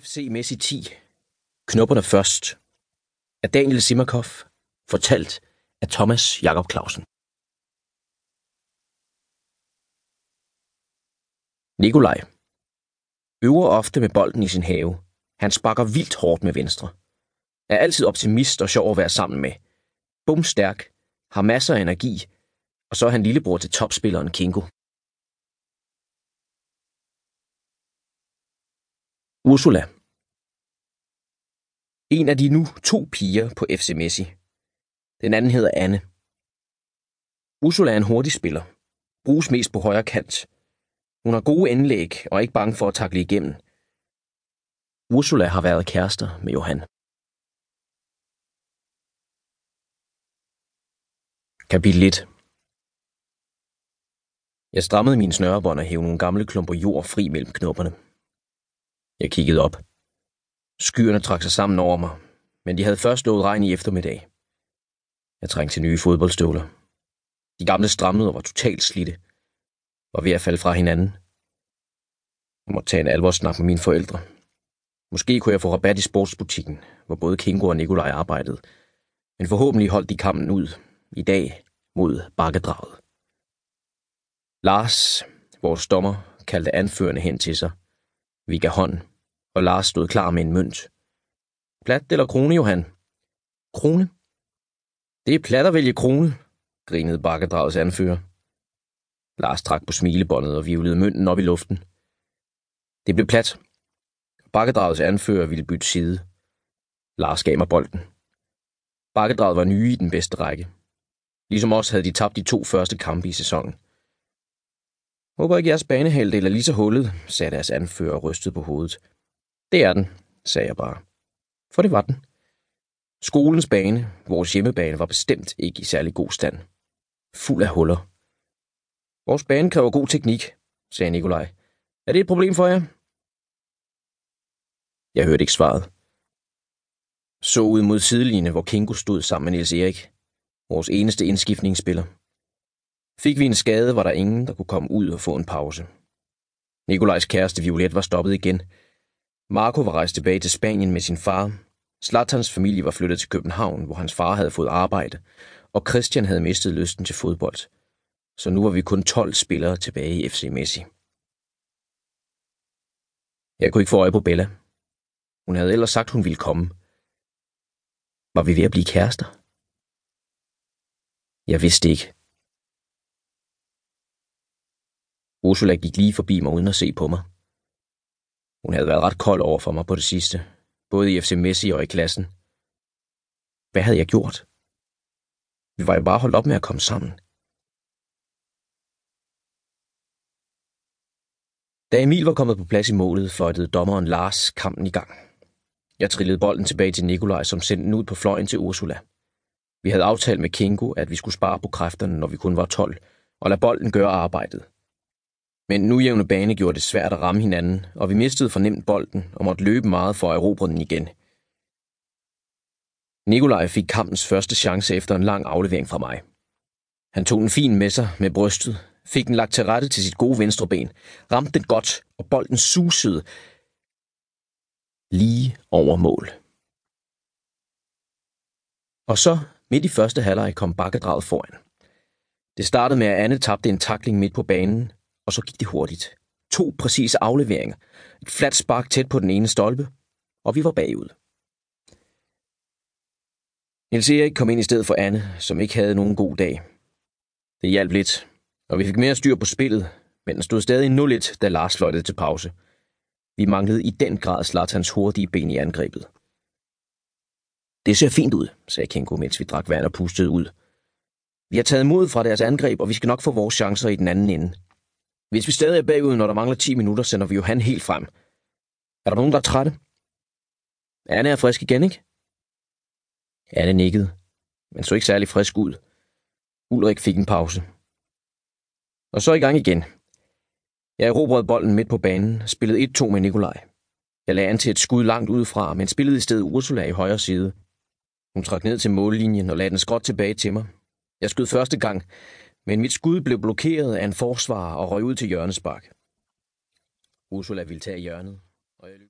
FC Messi 10. Knopperne først. Af Daniel Simakov. Fortalt af Thomas Jakob Clausen. Nikolaj. Øver ofte med bolden i sin have. Han sparker vildt hårdt med venstre. Er altid optimist og sjov at være sammen med. Bum stærk. Har masser af energi. Og så er han lillebror til topspilleren Kingo. Ursula. En af de nu to piger på FC Messi. Den anden hedder Anne. Ursula er en hurtig spiller. Bruges mest på højre kant. Hun har gode indlæg og er ikke bange for at takle igennem. Ursula har været kærester med Johan. Kapitel 1 Jeg strammede mine snørebånd og hævde nogle gamle klumper jord fri mellem knopperne. Jeg kiggede op. Skyerne trak sig sammen over mig, men de havde først lovet regn i eftermiddag. Jeg trængte til nye fodboldstøvler. De gamle strammede og var totalt slidte. Var ved at falde fra hinanden. Jeg måtte tage en alvorssnak med mine forældre. Måske kunne jeg få rabat i sportsbutikken, hvor både Kingo og Nikolaj arbejdede. Men forhåbentlig holdt de kampen ud i dag mod bakkedraget. Lars, vores dommer, kaldte anførende hen til sig. Vi gav hånd, og Lars stod klar med en mønt. Plat eller krone, Johan? Krone? Det er plat at vælge krone, grinede bakkedragets anfører. Lars trak på smilebåndet og vivlede mønten op i luften. Det blev plat. Bakkedragets anfører ville bytte side. Lars gav mig bolden. Bakkedraget var nye i den bedste række. Ligesom os havde de tabt de to første kampe i sæsonen. Håber ikke jeres banehalvdel er lige så hullet, sagde deres anfører og rystede på hovedet. Det er den, sagde jeg bare. For det var den. Skolens bane, vores hjemmebane, var bestemt ikke i særlig god stand. Fuld af huller. Vores bane kræver god teknik, sagde Nikolaj. Er det et problem for jer? Jeg hørte ikke svaret. Så ud mod sidelinjen, hvor Kingo stod sammen med Niels Erik, vores eneste indskiftningsspiller. Fik vi en skade, var der ingen, der kunne komme ud og få en pause. Nikolajs kæreste Violet var stoppet igen. Marco var rejst tilbage til Spanien med sin far. Slatans familie var flyttet til København, hvor hans far havde fået arbejde, og Christian havde mistet lysten til fodbold. Så nu var vi kun 12 spillere tilbage i FC Messi. Jeg kunne ikke få øje på Bella. Hun havde ellers sagt, hun ville komme. Var vi ved at blive kærester? Jeg vidste ikke. Ursula gik lige forbi mig uden at se på mig. Hun havde været ret kold over for mig på det sidste, både i FC Messi og i klassen. Hvad havde jeg gjort? Vi var jo bare holdt op med at komme sammen. Da Emil var kommet på plads i målet, fløjtede dommeren Lars kampen i gang. Jeg trillede bolden tilbage til Nikolaj, som sendte den ud på fløjen til Ursula. Vi havde aftalt med Kingo, at vi skulle spare på kræfterne, når vi kun var 12, og lade bolden gøre arbejdet. Men nu jævne bane gjorde det svært at ramme hinanden, og vi mistede fornemt bolden og måtte løbe meget for at erobre den igen. Nikolaj fik kampens første chance efter en lang aflevering fra mig. Han tog den fin med sig med brystet, fik den lagt til rette til sit gode venstre ben, ramte den godt, og bolden susede lige over mål. Og så, midt i første halvleg, kom bakkedraget foran. Det startede med, at Anne tabte en takling midt på banen, og så gik det hurtigt. To præcise afleveringer, et fladt spark tæt på den ene stolpe, og vi var bagud. Niels Erik kom ind i stedet for Anne, som ikke havde nogen god dag. Det hjalp lidt, og vi fik mere styr på spillet, men den stod stadig 0-1, da Lars fløjtede til pause. Vi manglede i den grad Slatans hurtige ben i angrebet. Det ser fint ud, sagde Kingo, mens vi drak vand og pustede ud. Vi har taget mod fra deres angreb, og vi skal nok få vores chancer i den anden ende. Hvis vi stadig er bagud, når der mangler 10 minutter, sender vi Johan helt frem. Er der nogen, der er trætte? Anne er frisk igen, ikke? Anne nikkede, men så ikke særlig frisk ud. Ulrik fik en pause. Og så i gang igen. Jeg erobrede bolden midt på banen, spillede 1-2 med Nikolaj. Jeg lagde an til et skud langt udefra, men spillede i stedet Ursula i højre side. Hun trak ned til mållinjen og lagde den skråt tilbage til mig. Jeg skød første gang, men mit skud blev blokeret af en forsvar og røg ud til hjørnespark. Ursula ville tage hjørnet, og jeg